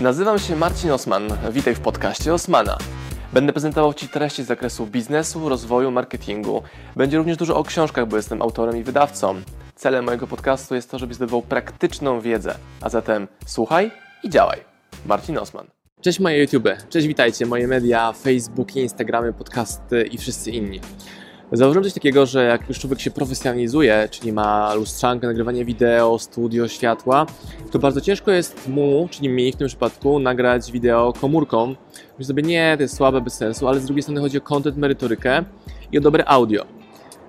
Nazywam się Marcin Osman. Witaj w podcaście Osmana. Będę prezentował Ci treści z zakresu biznesu, rozwoju, marketingu. Będzie również dużo o książkach, bo jestem autorem i wydawcą. Celem mojego podcastu jest to, żebyś zdobywał praktyczną wiedzę. A zatem słuchaj i działaj. Marcin Osman. Cześć moje YouTube, cześć witajcie, moje media, Facebook, Instagramy, podcasty i wszyscy inni. Zauważyłem coś takiego, że jak już człowiek się profesjonalizuje, czyli ma lustrzankę, nagrywanie wideo, studio, światła, to bardzo ciężko jest mu, czyli mi w tym przypadku, nagrać wideo komórką. Myślę sobie, nie, to jest słabe, bez sensu, ale z drugiej strony chodzi o content, merytorykę i o dobre audio.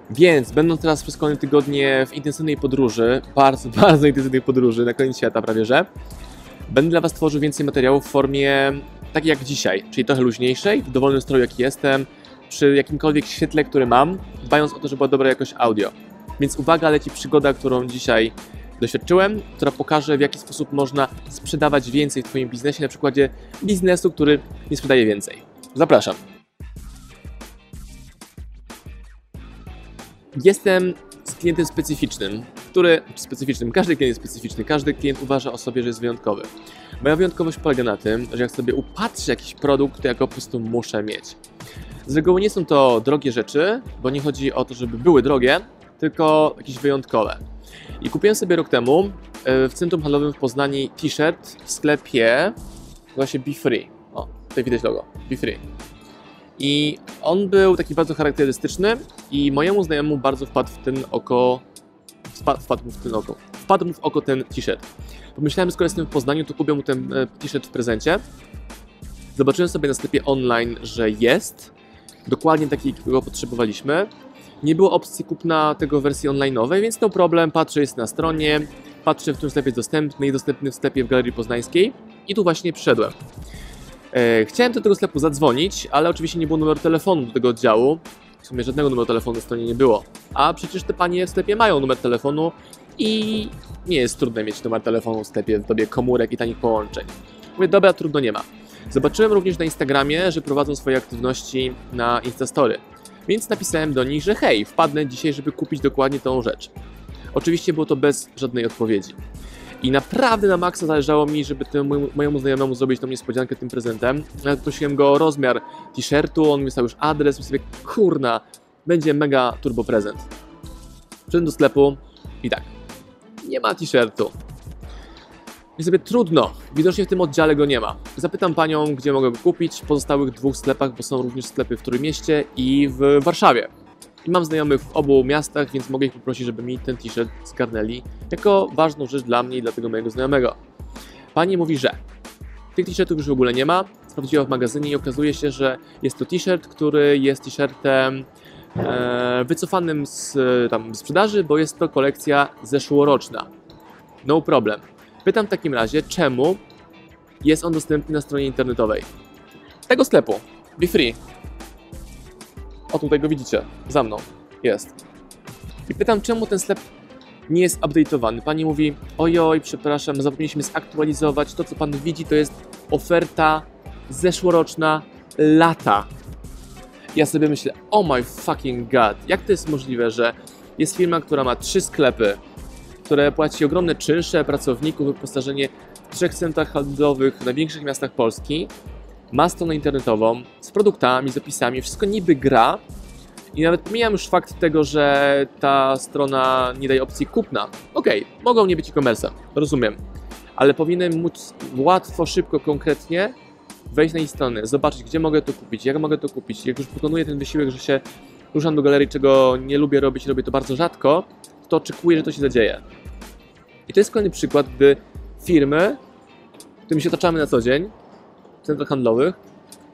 Więc, będąc teraz przez kolejne tygodnie w intensywnej podróży, bardzo, bardzo intensywnej podróży, na koniec świata prawie że, będę dla Was tworzył więcej materiałów w formie takiej jak dzisiaj, czyli trochę luźniejszej, w dowolnym stroju jaki jestem, przy jakimkolwiek świetle, które mam, dbając o to, żeby była dobra jakość audio. Więc uwaga, leci przygoda, którą dzisiaj doświadczyłem, która pokaże, w jaki sposób można sprzedawać więcej w Twoim biznesie, na przykładzie biznesu, który nie sprzedaje więcej. Zapraszam. Jestem z klientem specyficznym, który, specyficznym, każdy klient jest specyficzny, każdy klient uważa o sobie, że jest wyjątkowy. Moja wyjątkowość polega na tym, że jak sobie upatrzę jakiś produkt, to ja go po prostu muszę mieć. Z reguły nie są to drogie rzeczy, bo nie chodzi o to, żeby były drogie, tylko jakieś wyjątkowe. I kupiłem sobie rok temu e, w centrum handlowym w Poznaniu t-shirt w sklepie właśnie Be Free. O, tutaj widać logo, Be Free. I on był taki bardzo charakterystyczny i mojemu znajomemu bardzo wpadł w ten oko, wpadł, wpadł mu w ten oko, wpadł mu w oko ten t-shirt. Pomyślałem, skoro jestem w Poznaniu, to kupię mu ten e, t-shirt w prezencie. Zobaczyłem sobie na sklepie online, że jest, dokładnie taki, jakiego potrzebowaliśmy. Nie było opcji kupna tego wersji online'owej, więc no problem, patrzę, jest na stronie, patrzę, w którym sklepie jest dostępny i dostępny w sklepie w Galerii Poznańskiej i tu właśnie przyszedłem. E, chciałem do tego sklepu zadzwonić, ale oczywiście nie było numeru telefonu do tego oddziału. W sumie żadnego numeru telefonu na stronie nie było. A przecież te panie w sklepie mają numer telefonu i nie jest trudne mieć numer telefonu w sklepie w dobie komórek i tanich połączeń. Mówię, dobra, trudno nie ma. Zobaczyłem również na Instagramie, że prowadzą swoje aktywności na Instastory. Więc napisałem do nich, że hej, wpadnę dzisiaj, żeby kupić dokładnie tą rzecz. Oczywiście było to bez żadnej odpowiedzi. I naprawdę na maksa zależało mi, żeby temu mojemu znajomemu zrobić tą niespodziankę tym prezentem. Nawet prosiłem go o rozmiar t-shirtu, on mi stał już adres, myślę sobie, kurna, będzie mega turbo prezent. Przyszedłem do sklepu i tak, nie ma t-shirtu. I sobie trudno, widocznie w tym oddziale go nie ma. Zapytam panią, gdzie mogę go kupić w pozostałych dwóch sklepach, bo są również sklepy w Trójmieście i w Warszawie. I mam znajomych w obu miastach, więc mogę ich poprosić, żeby mi ten t-shirt zgarnęli jako ważną rzecz dla mnie i dla tego mojego znajomego. Pani mówi, że tych t-shirtów już w ogóle nie ma. Sprawdziła w magazynie i okazuje się, że jest to t-shirt, który jest t-shirtem e, wycofanym z tam, sprzedaży, bo jest to kolekcja zeszłoroczna. No problem. Pytam w takim razie, czemu jest on dostępny na stronie internetowej tego sklepu. Be Free. O, tutaj go widzicie. Za mną. Jest. I pytam, czemu ten sklep nie jest update'owany. Pani mówi, ojoj, przepraszam, zapomnieliśmy zaktualizować. To, co pan widzi, to jest oferta zeszłoroczna lata. Ja sobie myślę, oh my fucking god, jak to jest możliwe, że jest firma, która ma trzy sklepy, które płaci ogromne czynsze pracowników, wyposażenie w trzech centrach handlowych w największych miastach Polski, ma stronę internetową z produktami, z opisami, wszystko niby gra i nawet pomijam już fakt tego, że ta strona nie daje opcji kupna. Okej, okay, mogą nie być e-commerce, rozumiem, ale powinienem móc łatwo, szybko, konkretnie wejść na jej stronę, zobaczyć, gdzie mogę to kupić, jak mogę to kupić. Jak już wykonuję ten wysiłek, że się ruszam do galerii, czego nie lubię robić, robię to bardzo rzadko, to oczekuję, że to się zadzieje. I to jest kolejny przykład, gdy firmy, którymi się otaczamy na co dzień, w centrach handlowych,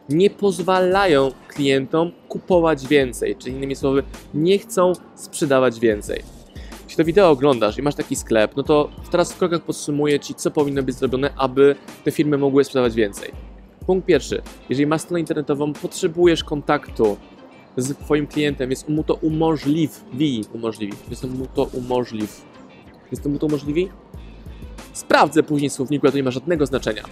nie pozwalają klientom kupować więcej, czyli innymi słowy, nie chcą sprzedawać więcej. Jeśli to wideo oglądasz i masz taki sklep, no to teraz w krokach podsumuję Ci, co powinno być zrobione, aby te firmy mogły sprzedawać więcej. Punkt pierwszy. Jeżeli masz stronę internetową, potrzebujesz kontaktu z Twoim klientem, więc mu to umożliwi, umożliwi, więc mu to umożliw. Więc mu to umożliwi? Sprawdzę później w słowniku, ale to nie ma żadnego znaczenia.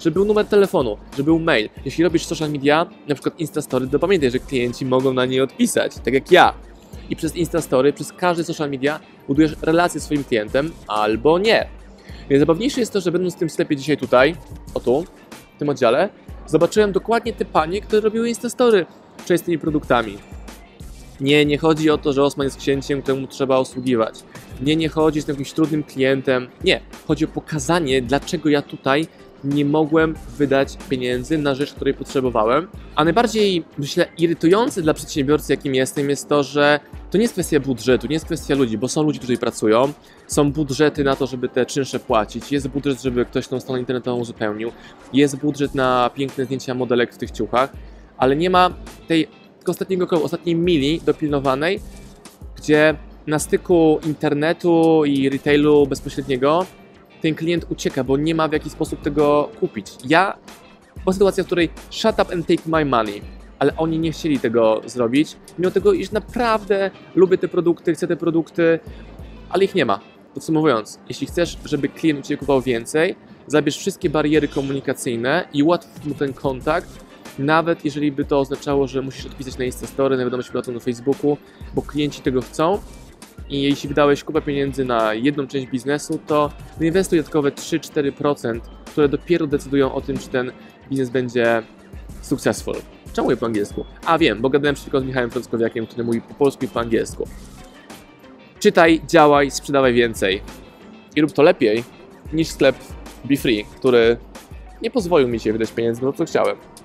Żeby był numer telefonu, żeby był mail. Jeśli robisz social media, na przykład Instastory, to pamiętaj, że klienci mogą na nie odpisać, tak jak ja. I przez Instastory, przez każdy social media budujesz relację z swoim klientem albo nie. Najzabawniejsze jest to, że będąc w tym sklepie dzisiaj tutaj, o tu, w tym oddziale, zobaczyłem dokładnie te panie, które robiły Instastory wczoraj z tymi produktami. Nie, nie chodzi o to, że Osman jest księciem, któremu trzeba osługiwać. Nie, nie chodzi, jestem jakimś trudnym klientem. Nie, chodzi o pokazanie, dlaczego ja tutaj nie mogłem wydać pieniędzy na rzecz, której potrzebowałem. A najbardziej, myślę, irytujące dla przedsiębiorcy, jakim jestem, jest to, że to nie jest kwestia budżetu, nie jest kwestia ludzi, bo są ludzie, którzy pracują, są budżety na to, żeby te czynsze płacić, jest budżet, żeby ktoś tą stronę internetową uzupełnił, jest budżet na piękne zdjęcia modelek w tych ciuchach, ale nie ma tej ostatniego ostatniej mili dopilnowanej, gdzie na styku internetu i retailu bezpośredniego ten klient ucieka, bo nie ma w jaki sposób tego kupić. Ja, była sytuacja, w której shut up and take my money, ale oni nie chcieli tego zrobić, mimo tego, iż naprawdę lubię te produkty, chcę te produkty, ale ich nie ma. Podsumowując, jeśli chcesz, żeby klient u Ciebie kupował więcej, zabierz wszystkie bariery komunikacyjne i ułatw mu ten kontakt, nawet jeżeli by to oznaczało, że musisz odpisać na Instastory, na wiadomość prywatną na Facebooku, bo klienci tego chcą i jeśli wydałeś kupę pieniędzy na jedną część biznesu, to inwestuj dodatkowe 3-4%, które dopiero decydują o tym, czy ten biznes będzie successful. Czemu mówię po angielsku? A wiem, bo gadałem przed z Michałem Frąckowiakiem, który mówi po polsku i po angielsku. Czytaj, działaj, sprzedawaj więcej. I rób to lepiej niż sklep Be Free, który nie pozwolił mi się wydać pieniędzy na to, co chciałem.